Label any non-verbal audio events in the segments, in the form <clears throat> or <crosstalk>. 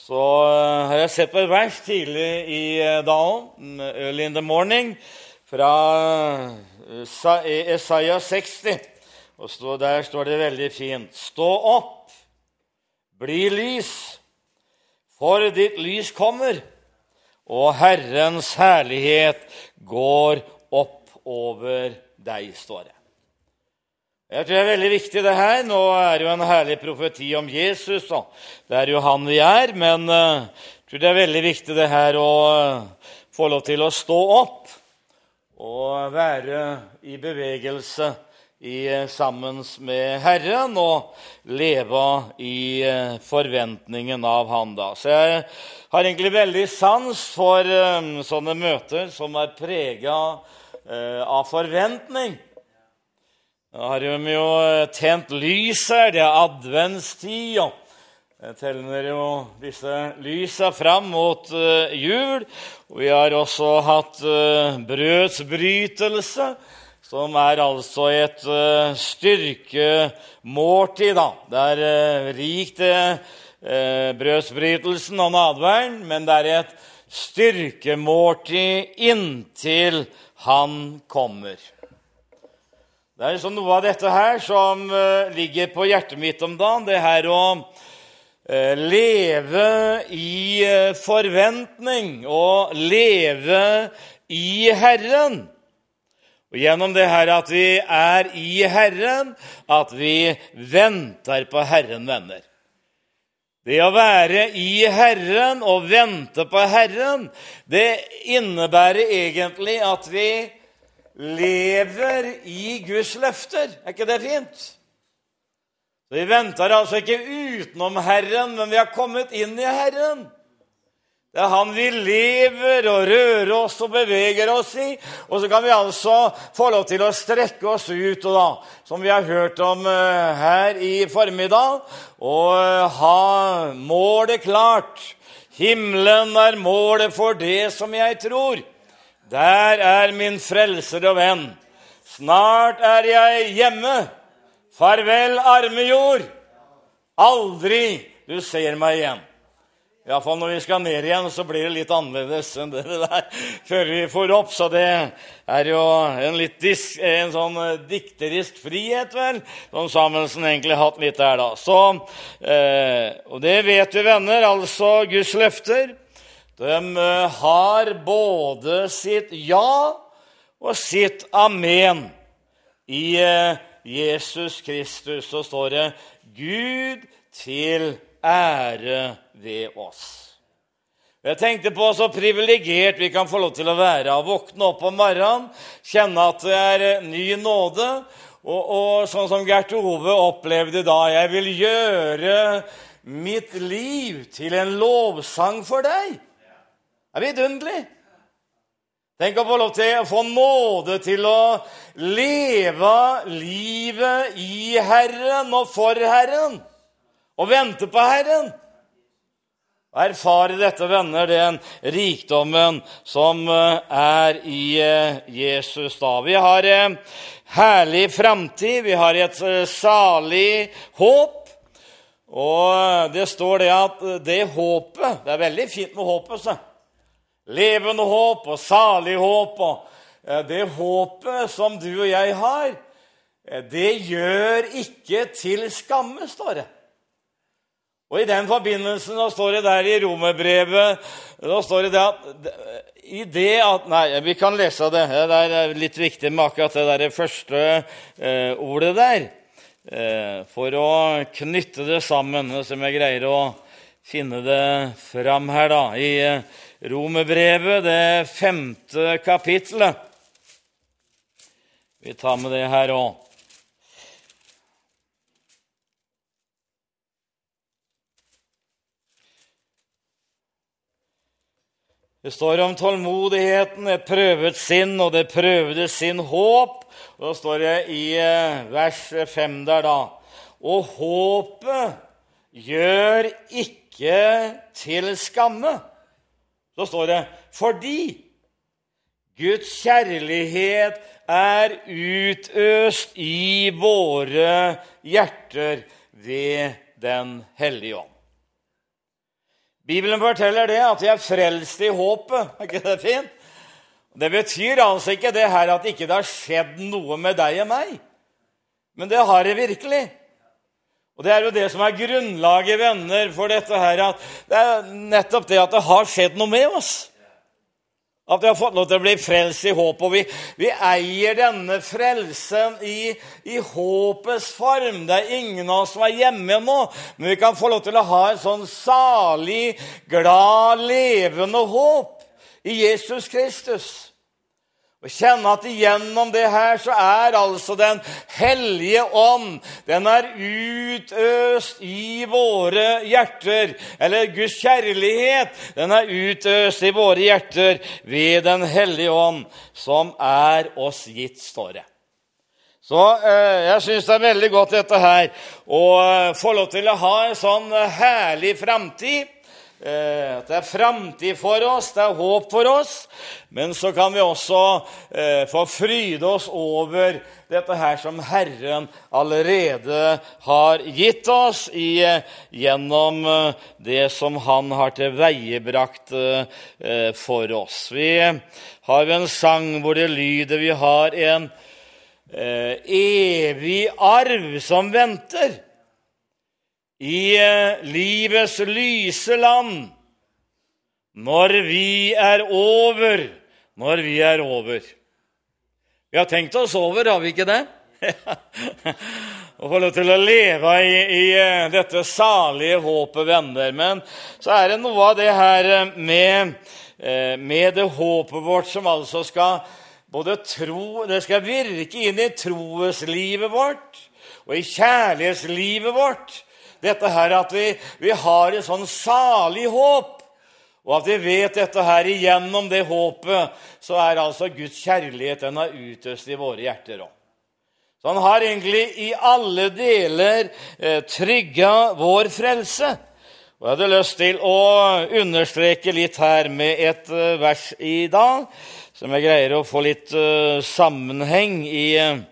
så eh, har jeg sett på et verft tidlig i dalen, dagen, early in the morning, fra Isaiah 60. Og stå, der står det veldig fint Stå opp, bli lys, for ditt lys kommer, og Herrens herlighet går opp over deg, står det. Jeg tror det er veldig viktig, det her. Nå er det jo en herlig profeti om Jesus. og Det er jo han vi er. Men jeg tror det er veldig viktig det her å uh, få lov til å stå opp og være i bevegelse i, uh, sammen med Herren og leve i forventningen av Han. da. Så jeg har egentlig veldig sans for sånne møter som er prega av forventning. Nå har de jo eh, tent lys. Det er adventstid. og Jeg teller jo disse lysa fram mot uh, jul. Og vi har også hatt uh, brødsbrytelse, som er altså et styrkemåltid. da. Det er rikt, brødsbrytelsen og nadværen, men det er et styrkemåltid inntil han kommer. Det er liksom noe av dette her som uh, ligger på hjertet mitt om dagen. Det her å uh, leve i uh, forventning og leve i Herren. Og Gjennom det her at vi er i Herren, at vi venter på Herren, venner. Det å være i Herren og vente på Herren, det innebærer egentlig at vi lever i Guds løfter. Er ikke det fint? Vi venter altså ikke utenom Herren, men vi har kommet inn i Herren. Det er Han vi lever og rører oss og beveger oss i. Og så kan vi altså få lov til å strekke oss ut, da, som vi har hørt om uh, her i formiddag, og uh, ha målet klart. Himmelen er målet for det som jeg tror. Der er min frelser og venn. Snart er jeg hjemme. Farvel, arme jord. Aldri du ser meg igjen. Iallfall når vi skal ned igjen, så blir det litt annerledes enn det der før vi får opp. Så det er jo en, litt disk, en sånn eh, dikterisk frihet, vel, som Samuelsen egentlig har hatt litt der, da. Så, eh, og det vet vi, venner, altså Guds løfter. De eh, har både sitt ja og sitt amen. I eh, Jesus Kristus så står det 'Gud til ære ved oss'. Jeg tenkte på så privilegert vi kan få lov til å være å våkne opp om morgenen, kjenne at det er eh, ny nåde, og, og sånn som Gert Ove opplevde da 'Jeg vil gjøre mitt liv til en lovsang for deg'. Det er vidunderlig. Tenk å få lov til å få nåde til å leve livet i Herren og for Herren. Og vente på Herren. Og erfare dette, venner, den rikdommen som eh, er i eh, Jesus da. Vi har en eh, herlig framtid, vi har et salig håp. Og det står det at det håpet Det er veldig fint med håpet. så levende håp og salig håp. Og eh, det håpet som du og jeg har, eh, det gjør ikke til skamme, står det. Og I den forbindelsen da står det der i romerbrevet da står det at i det at Nei, vi kan lese det. Det er litt viktig med akkurat det der første eh, ordet der. Eh, for å knytte det sammen, så jeg greier å finne det fram her, da. i eh, Romerbrevet, det femte kapittelet. Vi tar med det her òg. Det står om tålmodigheten, et prøvet sinn og det prøvde sin håp. Og Da står det i eh, vers 5 der, da Og håpet gjør ikke til skamme. Så står det 'fordi Guds kjærlighet er utøst i våre hjerter ved Den hellige ånd'. Bibelen forteller det at vi er frelst i håpet. Er ikke det fint? Det betyr altså ikke det her at ikke det har skjedd noe med deg og meg. Men det har det virkelig. Og Det er jo det som er grunnlaget, venner, for dette her. at Det er nettopp det at det har skjedd noe med oss. At vi har fått lov til å bli frelst i håp. Og vi, vi eier denne frelsen i, i, håpets form. Det er ingen av oss som er hjemme nå, men vi kan få lov til å ha et sånn salig, glad, levende håp i Jesus Kristus. Og kjenne at igjennom det her så er altså Den hellige ånd Den er utøst i våre hjerter. Eller Guds kjærlighet, den er utøst i våre hjerter ved Den hellige ånd, som er oss gitt, står det. Så eh, jeg syns det er veldig godt dette her å eh, få lov til å ha en sånn eh, herlig framtid at det er framtid for oss, det er håp for oss. Men så kan vi også eh, få fryde oss over dette her som Herren allerede har gitt oss i, eh, gjennom det som Han har tilveiebrakt for oss. Vi har en sang hvor det lyder Vi har en evig arv som venter i eh, livets lyse land. Når vi er over, når vi er over. Vi har tenkt oss over, har vi ikke det? <laughs> Å få lov til å leve i, i, eh, dette salige håpet, venner. Men så er det noe av det her eh, med, med det håpet vårt som altså skal både tro Det skal virke inn i troeslivet vårt og i kjærlighetslivet vårt dette her at vi, vi har et sånn salig håp. Og at vi vet dette her igjennom det håpet, så er altså Guds kjærlighet den har utøst i våre hjerter òg. Så han har egentlig i alle deler eh, trygga vår frelse. Og Jeg hadde lyst til å understreke litt her med et uh, vers i dag, som jeg greier å få litt uh, sammenheng i uh,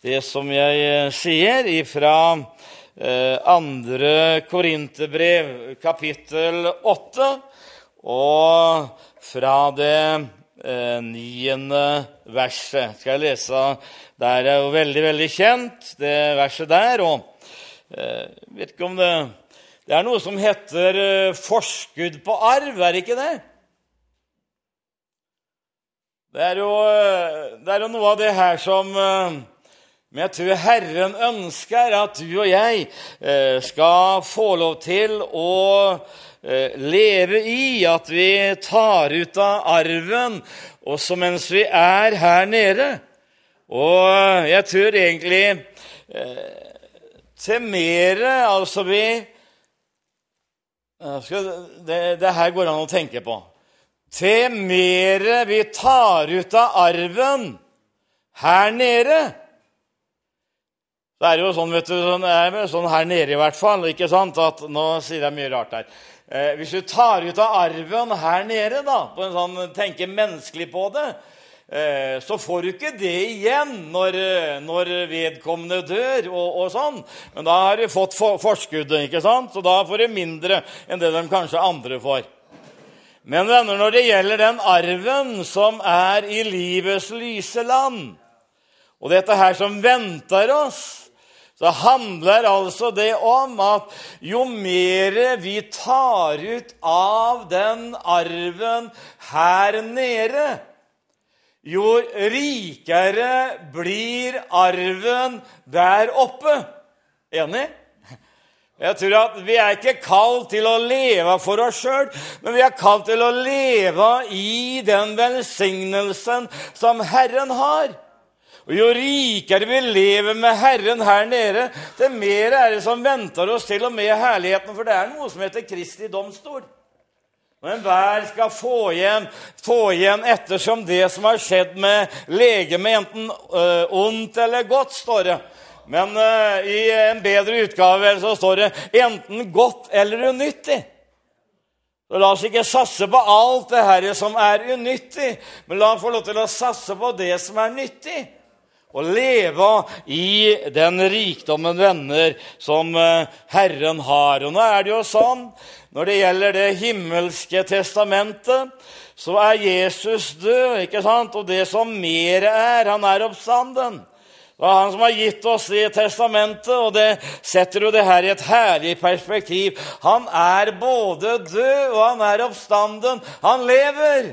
det som jeg sier, ifra Eh, andre Korinterbrev, kapittel 8, og fra det eh, niende verset. Skal jeg lese Det er jo veldig, veldig kjent, det verset der. Og jeg vet ikke om det Det er noe som heter eh, forskudd på arv, er det ikke det? Det er jo, eh, det er jo noe av det her som eh, men jeg tror Herren ønsker at du og jeg eh, skal få lov til å eh, leve i at vi tar ut av arven også mens vi er her nede. Og jeg tror egentlig eh, til mere Altså, vi det, det her går an å tenke på. Til mere vi tar ut av arven her nede det er jo sånn, vet du, sånn, sånn her nede i hvert fall ikke sant, at Nå sier jeg mye rart her. Eh, hvis du tar ut av arven her nede, da, på en sånn, tenker menneskelig på det, eh, så får du ikke det igjen når, når vedkommende dør. og, og, sånn. Men da har du fått for, forskuddet, ikke sant? så da får du mindre enn det de kanskje andre får. Men venner, når det gjelder den arven som er i livets lyse land, og dette her som venter oss så handler altså det om at jo mer vi tar ut av den arven her nede, jo rikere blir arven der oppe. Enig? Jeg tror at Vi er ikke kalt til å leve for oss sjøl, men vi er kalt til å leve i den velsignelsen som Herren har. Og Jo rikere vi lever med Herren her nede, det mer er det som venter oss til og med herligheten. For det er noe som heter Kristi domstol. Og enhver skal få igjen, få igjen ettersom det som har skjedd med legemet, enten øh, ondt eller godt, står det. Men øh, i en bedre utgave så står det enten godt eller unyttig. Så La oss ikke satse på alt det her som er unyttig, men la oss få lov til å satse på det som er nyttig. Å leve i den rikdommen, venner, som eh, Herren har. Og nå er det jo sånn når det gjelder det himmelske testamentet, så er Jesus død, ikke sant? Og det som mer er, han er oppstanden. Det er han som har gitt oss det testamentet, og det setter jo det her i et herlig perspektiv. Han er både død, og han er oppstanden. Han lever!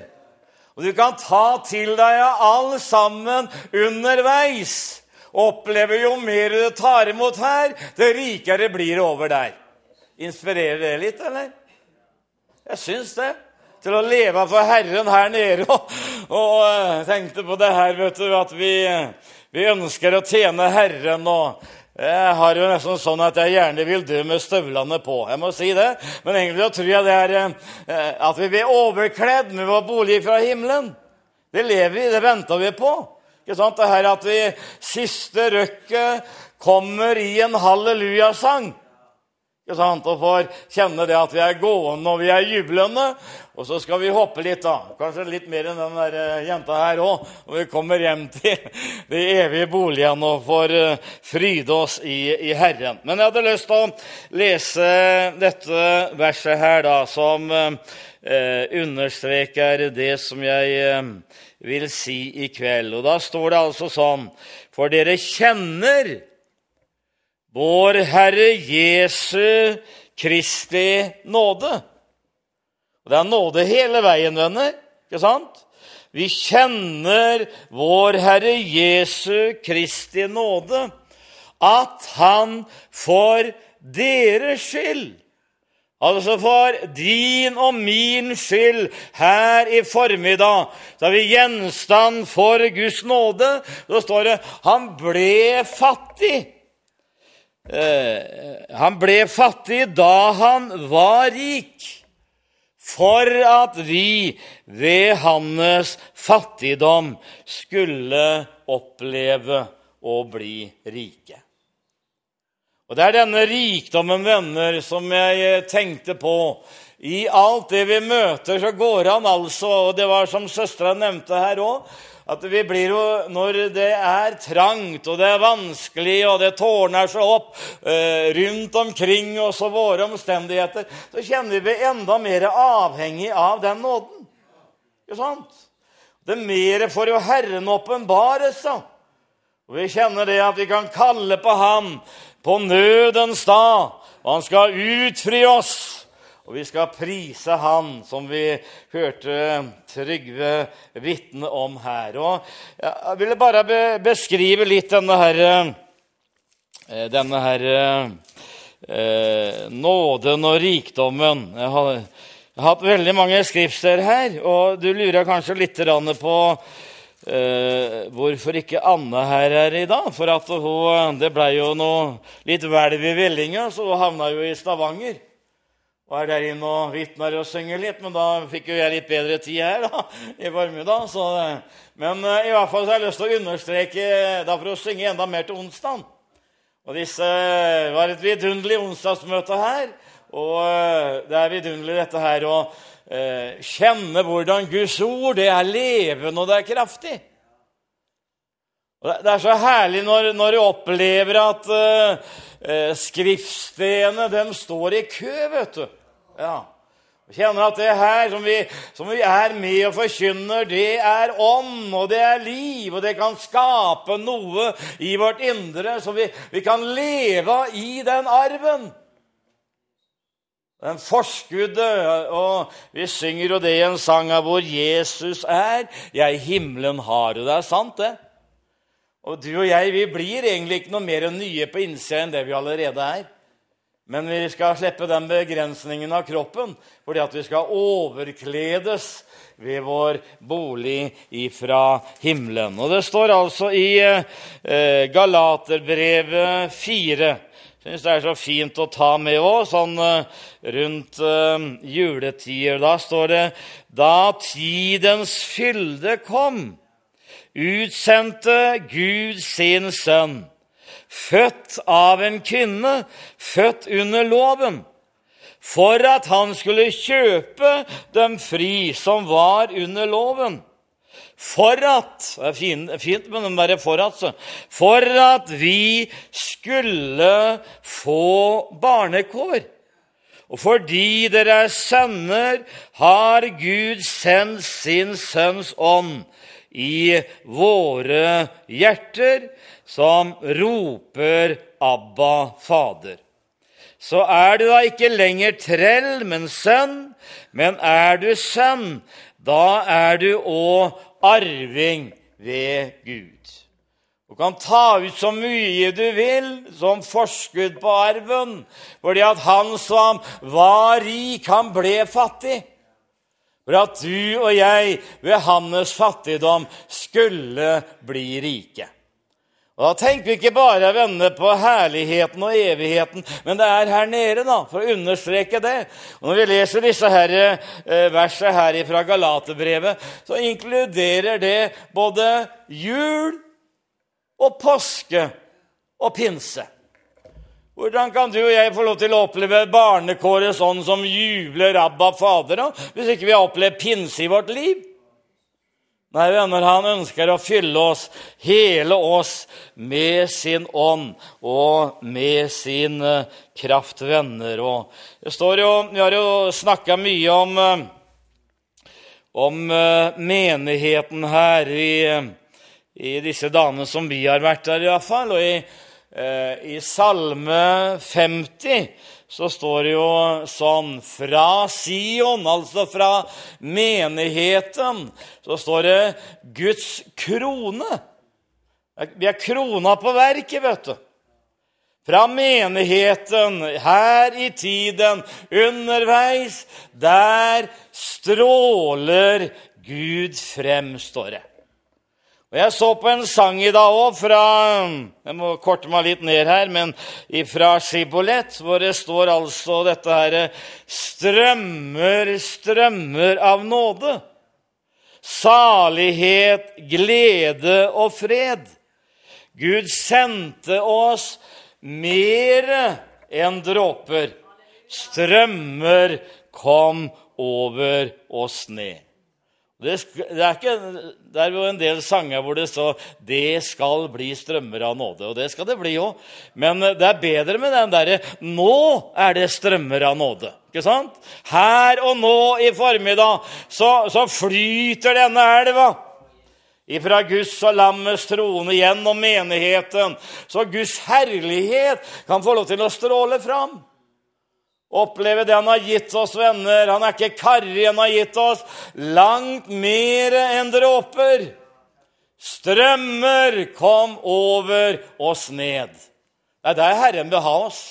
Og du kan ta til deg av all sammen underveis. Opplever jo mer du tar imot her, det rikere blir det over der. Inspirerer det litt, eller? Jeg syns det. Til å leve for Herren her nede. <laughs> Og, og uh, tenkte på det her, vet du, at vi, vi ønsker å tjene Herren. og jeg har jo nesten sånn at jeg gjerne vil dø med støvlene på. Jeg må si det. Men egentlig tror jeg det er eh, at vi blir overkledd med vår bolig fra himmelen. Det lever vi, det venter vi på. Ikke sant? Det her at vi siste røkket kommer i en hallelujasang. Og får kjenne det at vi er gående og vi er jublende. Og så skal vi hoppe litt, da. Kanskje litt mer enn den der eh, jenta her òg. Og vi kommer hjem til <laughs> de evige boligene og får uh, fryde oss i, i, Herren. Men jeg hadde lyst til å lese dette verset her, da, som eh, understreker det som jeg eh, vil si i kveld. Og da står det altså sånn For dere kjenner vår Herre Jesu Kristi nåde. Og Det er nåde hele veien, venner. ikke sant? Vi kjenner vår Herre Jesu Kristi nåde, at Han for deres skyld Altså for din og min skyld her i formiddag så er vi gjenstand for Guds nåde. Så står det han ble fattig han ble fattig da han var rik, for at vi ved hans fattigdom skulle oppleve å bli rike. Og Det er denne rikdommen, venner, som jeg tenkte på. I alt det vi møter, så går han altså, og det var som søstera nevnte her òg, at vi blir jo, Når det er trangt og det er vanskelig og det tårner seg opp eh, rundt omkring oss og våre omstendigheter, så kjenner vi enda mer avhengig av den nåden. Ikke sant? Det mer får jo Herren åpenbares, da. Og vi kjenner det at vi kan kalle på Han på nødens dag, og Han skal utfri oss. Og vi skal prise Han, som vi hørte Trygve vitne om her. Og jeg ville bare beskrive litt denne her, eh, denne her eh, nåden og rikdommen. Jeg har, jeg har, hatt veldig mange skriftsteder her, og du lurer kanskje litt på eh, hvorfor ikke Anne her er i dag. For hun, det ble jo noe litt hvelv i vellinga, så hun havna jo i Stavanger og er der inne og vitner og synger litt. Men da fikk jo jeg litt bedre tid her da, i formiddag. Så, men uh, i hvert fall så har jeg lyst til å understreke da for å synge enda mer til onsdag. Og disse var et vidunderlig onsdagsmøte her. Og uh, det er vidunderlig dette her å kjenne hvordan Guds ord det er levende og det er kraftig. Og det er så herlig når, når du opplever at skriftstedene står i kø, vet du. Ja. Kjenner at det her som vi, som vi er med og forkynner, det er ånd, og det er liv, og det kan skape noe i vårt indre, så vi, vi kan leve i den arven. Den forskuddet, og vi synger jo det i en sang av hvor Jesus er. Jeg himmelen har, og det er sant, det. Og du og jeg vi blir egentlig ikke noe mer nye på innsida enn det vi allerede er. Men vi skal slippe den begrensningen av kroppen fordi at vi skal overkledes ved vår bolig ifra himmelen. Og det står altså i eh, Galaterbrevet 4 jeg syns det er så fint å ta med òg, sånn eh, rundt eh, juletider. Da står det Da tidens fylde kom, utsendte Gud sin sønn født av en kvinne, født under loven, for at han skulle kjøpe dem fri som var under loven, For at Det er fint, fint den derre 'for at'. For at vi skulle få barnekår. Og fordi dere er sønner, har Gud sendt sin Sønns ånd i våre hjerter, som roper 'Abba, Fader'. Så er du da ikke lenger trell, men sønn. Men er du sønn, da er du òg arving ved Gud. Du kan ta ut så mye du vil som forskudd på arven, fordi at han som var rik, han ble fattig. For at du og jeg ved hans fattigdom skulle bli rike. Og Da tenker vi ikke bare venner på herligheten og evigheten, men det er her nede, da, for å understreke det. Og Når vi leser disse her, eh, versene her fra Galaterbrevet, så inkluderer det både jul og påske og pinse. Hvordan kan du og jeg få lov til å oppleve barnekåret sånn som jubler Abba Fader, da, hvis ikke vi har opplevd pinse i vårt liv? Nei, venner, han ønsker å fylle oss, hele oss, med sin ånd og med sin uh, kraft, venner. Og det står jo, Vi har jo snakka mye om, uh, om uh, menigheten her i, i, disse dagene som vi har vært der, iallfall. Og i, i Salme 50 så står det jo sånn Fra Sion, altså fra menigheten, så står det Guds krone. Vi er krona på verket, vet du. Fra menigheten, her i tiden, underveis, der stråler Gud frem, står det. Og Jeg så på en sang i dag òg fra Jeg må korte meg litt ned her, men fra Skibolett, hvor det står altså dette her Strømmer, strømmer av nåde. Salighet, glede og fred. Gud sendte oss mere enn dråper. Strømmer kom over oss ned. Det, er ikke, det er jo en del sanger hvor det står 'Det skal bli strømmer av nåde'. Og det skal det bli òg. Men det er bedre med den derre 'Nå er det strømmer av nåde'. Ikke sant? Her og nå i formiddag så, så flyter denne elva ifra Guds og lammets trone gjennom menigheten, så Guds herlighet kan få lov til å stråle fram. Oppleve det han har gitt oss, venner. Han er ikke karrig, han har gitt oss langt mer enn dråper. Strømmer kom over oss ned. Det er der Herren vil ha oss.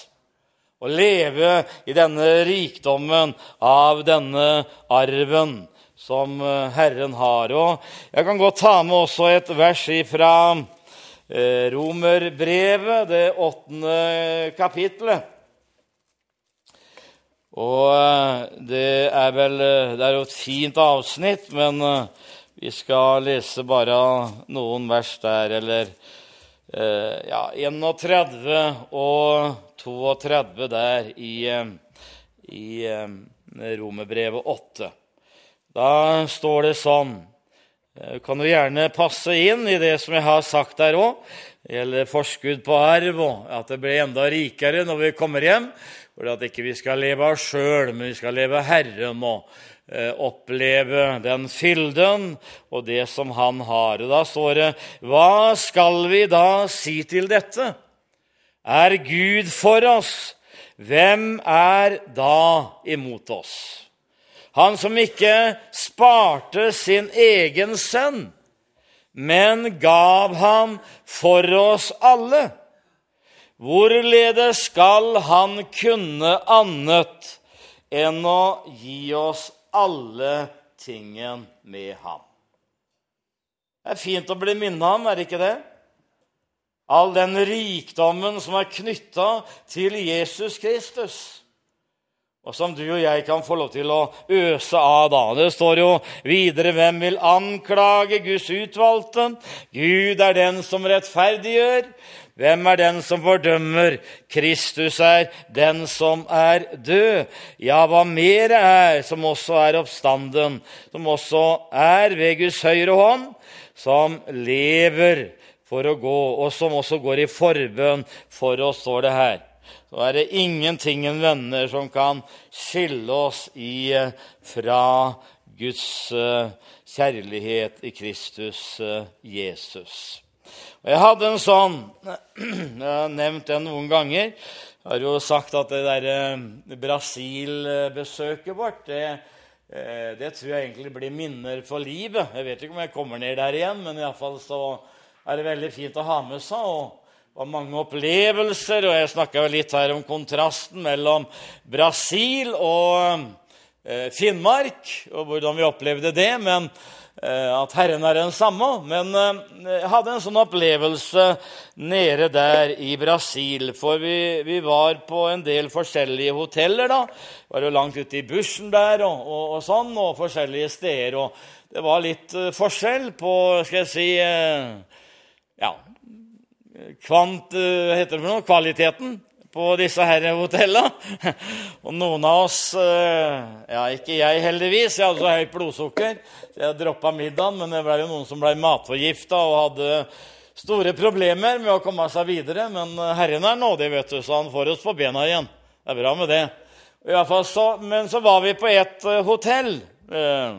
Å leve i denne rikdommen av denne arven som eh, Herren har. Og jeg kan godt ta med også et vers fra eh, Romerbrevet, det åttende kapitlet. Og eh, det er vel eh, Det er jo et fint avsnitt, men eh, vi skal lese bare noen vers der, eller ja, 31 og 32 der i, i Romerbrevet 8. Da står det sånn Du kan jo gjerne passe inn i det som jeg har sagt der òg. Det gjelder forskudd på arv, og at det blir enda rikere når vi kommer hjem. For at ikke vi skal leve av sjøl, men vi skal leve Herren og eh, oppleve den fylden og det som Han har. Og Da står det Hva skal vi da si til dette? Er Gud for oss? Hvem er da imot oss? Han som ikke sparte sin egen sønn, men gav ham for oss alle Hvorledes skal han kunne annet enn å gi oss alle tingen med ham? Det er fint å bli minnet om, er det ikke det? All den rikdommen som er knytta til Jesus Kristus og som du og jeg kan få lov til å øse av da. Det står jo videre hvem vil anklage Guds utvalgte? Gud er den som rettferdiggjør. Hvem er den som fordømmer? Kristus er den som er død. Ja, hva mer er, som også er oppstanden, som også er ved Guds høyre hånd, som lever for å gå, og som også går i forbønn for oss, står det her. Så er det ingenting, venner, som kan skille oss i, eh, fra Guds uh, kjærlighet i Kristus uh, Jesus. Og jeg hadde en sånn <clears throat> Jeg har nevnt den noen ganger. Jeg har jo sagt at det der uh, Brasil-besøket vårt det, det, tror jeg egentlig blir minner for livet. Jeg vet ikke om jeg kommer ned der igjen, men iallfall så er det veldig fint å ha med seg. og var mange opplevelser, og jeg snakka litt her om kontrasten mellom Brasil og Eh, Finnmark, og hvordan vi opplevde det. Men eh, at Herren er den samme. Men eh, jeg hadde en sånn opplevelse nede der i Brasil. For vi, vi var på en del forskjellige hoteller. da. Vi var jo langt ute i bushen der og, og, og, sånn, og forskjellige steder. Og det var litt forskjell på, skal jeg si Ja Kvant, heter det for noe? Kvaliteten på disse hotellene. Og noen av oss eh, Ja, ikke jeg, heldigvis. Jeg hadde så høyt blodsukker. Så jeg droppa middagen, men det ble jo noen som ble matforgifta og hadde store problemer med å komme seg videre. Men eh, Herren er nådig, vet du, så han får oss på bena igjen. Det er bra med det. Så, men så var vi på et eh, hotell eh,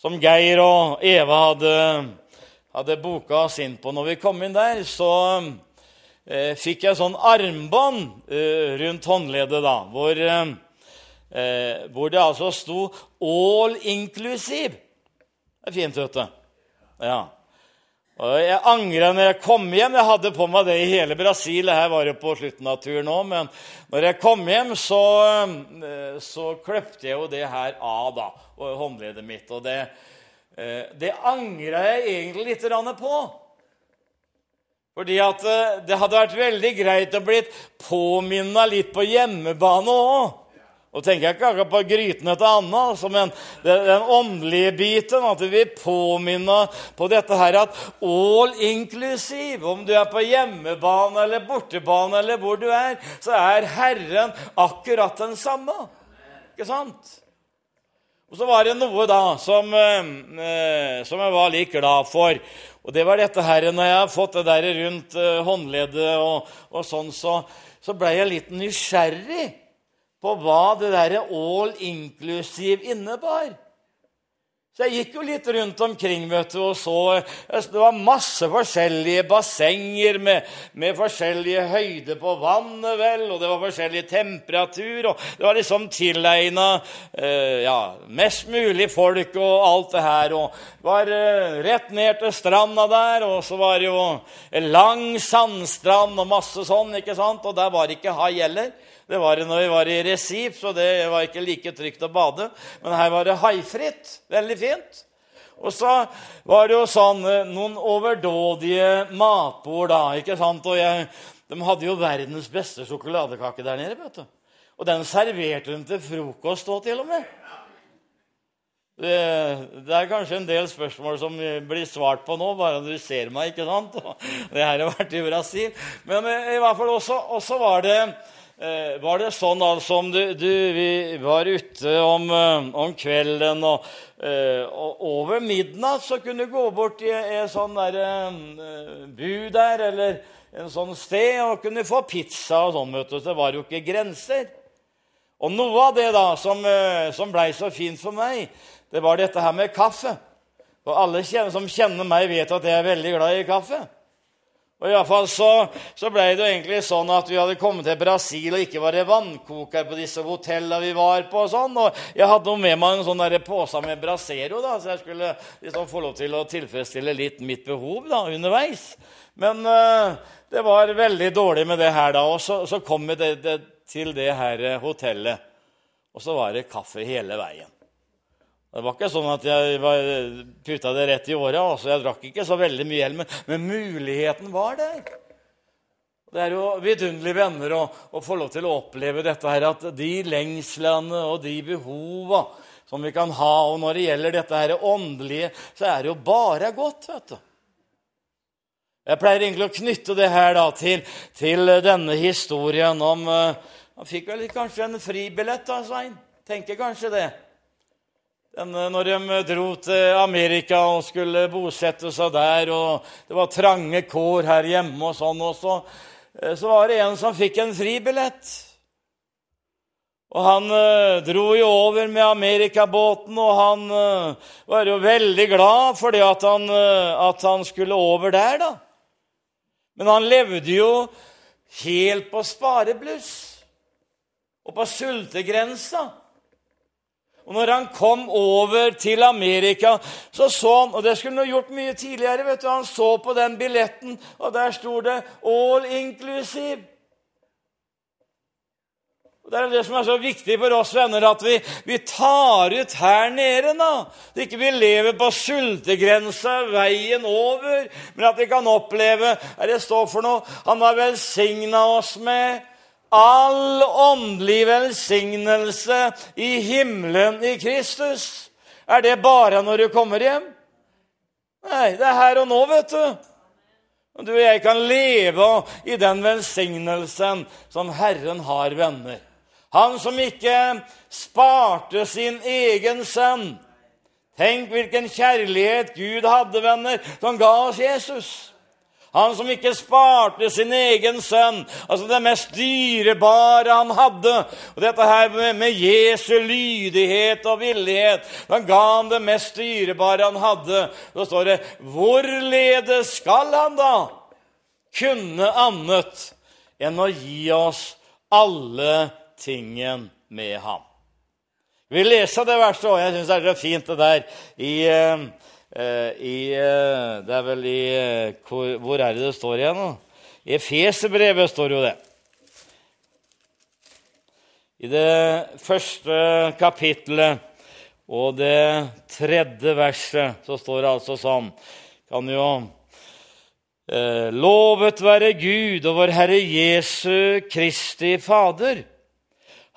som Geir og Eva hadde, hadde boka oss inn på. Når vi kom inn der, så fikk jeg sånn armbånd eh, rundt håndleddet, da, hvor, eh, eh, hvor, det altså sto 'all inclusive'. Det er fint, vet du. Ja. Og jeg angra når jeg kom hjem. Jeg hadde på meg det i hele Brasil. Her var det på slutten av turen òg. Men når jeg kom hjem, så, eh, så kløpte jeg jo det her av, da, håndleddet mitt. Og det, eh, det angra jeg egentlig litt på. Fordi at eh, det hadde vært veldig greit å blitt påminna litt på hjemmebane òg. Og tenker jeg ikke akkurat på grytene til Anna, altså, men den åndelige biten. At vi påminner på dette her at all inclusive, om du er på hjemmebane eller bortebane eller hvor du er, så er Herren akkurat den samme. Ikke sant? Og så var det noe da som, eh, som jeg var litt glad for. Og det var dette her, Når jeg har fått det der rundt eh, håndleddet, og, og sånn, så, så ble jeg litt nysgjerrig på hva det der all inclusive innebar. Så jeg gikk jo litt rundt omkring vet du, og så Det var masse forskjellige bassenger med, med forskjellige høyder på vannet, vel, og det var forskjellig temperatur, og det var liksom tilegna eh, ja, mest mulig folk og alt det her. Og det var eh, rett ned til stranda der, og så var det jo en lang sandstrand og masse sånn, ikke sant? Og der var ikke hai heller. Det var det når vi var i Resip, så det var ikke like trygt å bade. Men her var det haifritt. Veldig fint. Og så var det jo sånn eh, noen overdådige matbord, da. ikke sant? Og jeg, de hadde jo verdens beste sjokoladekake der nede. vet du. Og den serverte de til frokost òg, til og med. Det, det, er kanskje en del spørsmål som blir svart på nå, bare du ser meg. ikke sant? <laughs> det her har vært i Brasil. Men eh, i hvert fall også, også var det var det sånn altså om du, du, Vi var ute om, eh, om kvelden, og, eh, og, over midnatt så kunne du gå bort i en sånn der, bu der eller en sånn sted og kunne få pizza og sånn. vet du, Det var jo ikke grenser. Og noe av det da som, som blei så fint for meg, det var dette her med kaffe. Og alle som kjenner meg, vet at jeg er veldig glad i kaffe. Og i fall så, så ble det jo egentlig sånn at vi hadde kommet til Brasil, og ikke var det vannkoker på disse hotellene vi var på. Og sånn, og jeg hadde jo med meg en sånn pose med Brasero, da, så jeg skulle liksom få lov til å tilfredsstille litt mitt behov da, underveis. Men uh, det var veldig dårlig med det her, da. Og så, så kom vi det, det, til det her hotellet, og så var det kaffe hele veien. Det var ikke sånn at jeg putta det rett i åra. Altså, jeg drakk ikke så veldig mye hjelm, men, muligheten var der. Det er jo vidunderlige venner å, å, få lov til å oppleve dette her, at de lengslene og de behova som vi kan ha, og når det gjelder dette her åndelige, så er det jo bare godt. vet du. Jeg pleier egentlig å knytte det her da, til, til, denne historien om uh, fikk vel kanskje en fribillett, da, Svein? Tenker kanskje det. Den, når de dro til Amerika og skulle bosette seg der, og det var trange kår her hjemme og sånn, også, så, uh, var det en som fikk en fribillett. Og han eh, dro jo over med amerikabåten, og han eh, var jo veldig glad for det at han, eh, at han skulle over der, da. Men han levde jo helt på sparebluss og på sultegrensa. Og når han kom over til Amerika, så så han Og det skulle han gjort mye tidligere. vet du, Han så på den billetten, og der sto det 'all inclusive'. Og Det er det som er så viktig for oss venner, at vi, vi tar ut her nede. da. At ikke vi lever på sultegrensa veien over, men at vi kan oppleve hva det står for noe. Han har velsigna oss med all åndelig velsignelse i himmelen i Kristus. Er det bare når du kommer hjem? Nei, det er her og nå, vet du. Du og jeg kan leve i den velsignelsen som Herren har, venner. Han som ikke sparte sin egen sønn. Tenk hvilken kjærlighet Gud hadde, venner, som ga oss Jesus. Han som ikke sparte sin egen sønn, altså det mest dyrebare han hadde. Og dette her med, Jesu lydighet og villighet. Han ga han det mest dyrebare han hadde. Da står det Hvorledes skal han da kunne annet enn å gi oss alle tingen med ham. Vi leser det verset òg. Jeg syns det er så fint, det der i, uh, i uh, Det er vel i uh, hvor, hvor, er det det står igjen? nå? I Efeserbrevet står jo det. I det første kapittelet og det tredje verset så står det altså sånn Kan jo Lovet være Gud og vår Herre Jesu Kristi Fader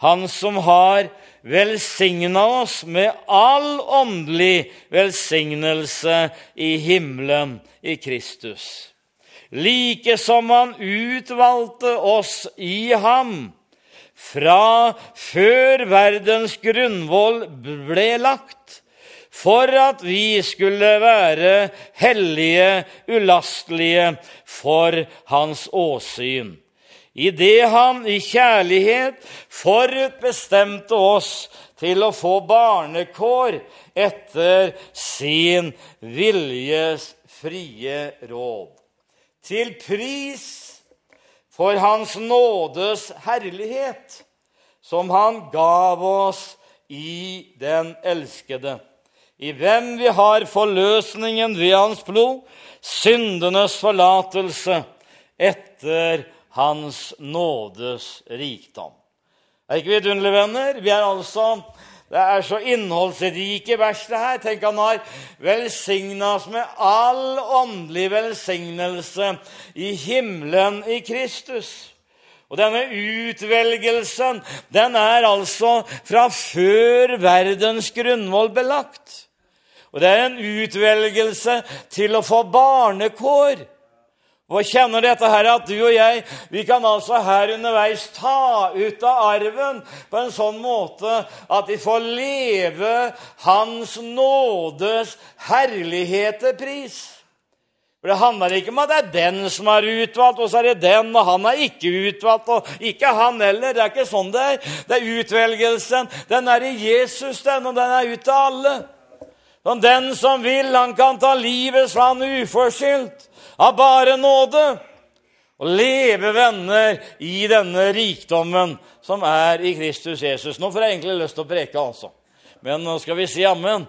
han som har velsigna oss med all åndelig velsignelse i himmelen i Kristus. Like som han utvalgte oss i ham fra før verdens grunnvoll ble lagt, for at vi skulle være hellige, ulastelige for hans åsyn idet han i kjærlighet forutbestemte oss til å få barnekår etter sin viljes frie råd. Til pris for Hans nådes herlighet, som Han gav oss i den elskede, i hvem vi har forløsningen ved Hans blod, syndenes forlatelse, etter hans nådes rikdom. Er ikke vidunderlig, venner? Vi er altså, Det er så innholdsrike vers, det her. Tenk, han har velsigna oss med all åndelig velsignelse i himmelen i Kristus. Og denne utvelgelsen, den er altså fra før verdens grunnvoll belagt. Og det er en utvelgelse til å få barnekår. Og kjenner dette her at du og jeg vi kan altså her underveis ta ut av arven på en sånn måte at vi får leve Hans nådes herlighetepris. pris. For Det handler ikke om at det er den som er utvalgt, og så er det den, og han er ikke utvalgt, og ikke han heller. Det er ikke sånn det er. Det er utvelgelsen. Den er i Jesus, den, og den er ut til alle. Og den som vil, han kan ta livet fra han uforskyldt av bare nåde. Og leve venner i denne rikdommen som er i Kristus Jesus. Nå får jeg egentlig lyst til å preke, altså. Men nå skal vi si ammen.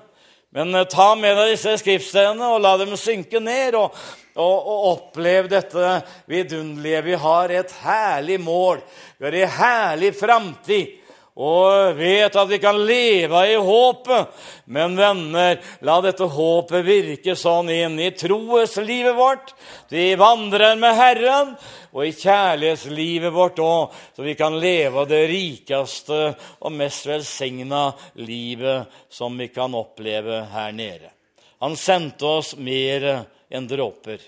Men eh, ta med deg disse skriftstedene og la dem synke ned. Og, og, og opplev dette vidunderlige. Vi har et herlig mål. Vi har en herlig framtid og vet at vi kan leve i håpet. Men venner, la dette håpet virke sånn inn i troeslivet vårt. Vi vandrer med Herren, og i kjærlighetslivet vårt òg, så vi kan leve det rikeste og mest velsigna livet som vi kan oppleve her nede. Han sendte oss mer enn dråper.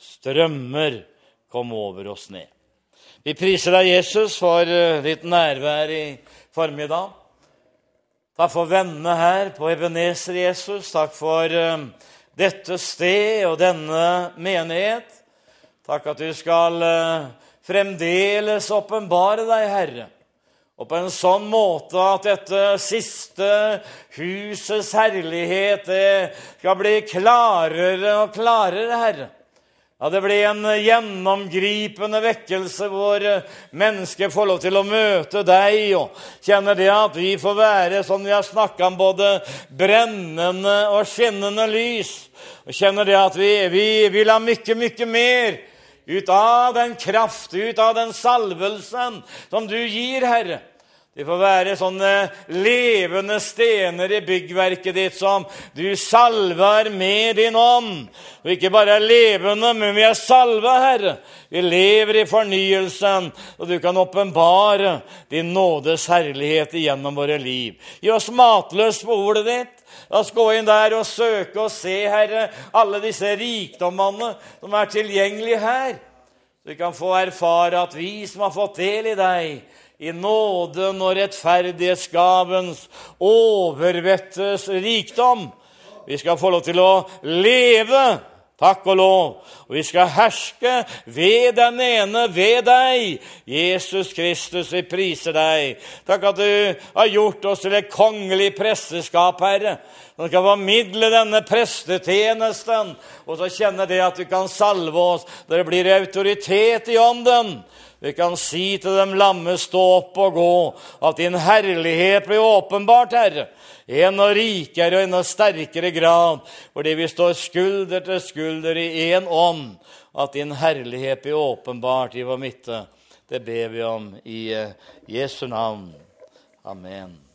strømmer kom over oss ned. Vi priser deg, Jesus, for eh, ditt nærvær i formiddag. Takk for vennene her på Ebenezer, Jesus. Takk for uh, dette sted og denne menighet. Takk at du skal uh, fremdeles åpenbare deg, Herre. Og på en sånn måte at dette siste husets herlighet det skal bli klarere og klarere, Herre. Ja, Det blir en gjennomgripende vekkelse hvor mennesker får lov til å møte deg og kjenner det at vi får være, som vi har snakka om, både brennende og skinnende lys. Og kjenner det at vi, vi vil ha mye, mye mer ut av den kraft, ut av den salvelsen som du gir, Herre. De får være sånne levende stener i byggverket ditt som du salver med din ånd. Og ikke bare er levende, men vi er salva, Herre. Vi lever i fornyelsen, og du kan åpenbare din nådes herlighet igjennom våre liv. Gi oss matløst på ordet ditt. La oss gå inn der og søke og se, Herre, alle disse rikdommene som er tilgjengelige her. Så vi kan få erfare at vi som har fått del i deg, i nåden og rettferdighetsgavens overvettes rikdom. Vi skal få lov til å leve, takk og lov, og vi skal herske ved den ene, ved deg. Jesus Kristus, vi priser deg. Takk at du har gjort oss til et kongelig presteskap, Herre. Som skal formidle denne prestetjenesten, og så kjenne det at du kan salve oss. Det blir autoritet i ånden. Vi kan si til dem lamme, stå opp og gå, at din herlighet blir åpenbart, Herre, i enda rikere og enda sterkere grad, fordi vi står skulder til skulder i én ånd, at din herlighet blir åpenbart i vår midte. Det ber vi om i eh, Jesu navn. Amen.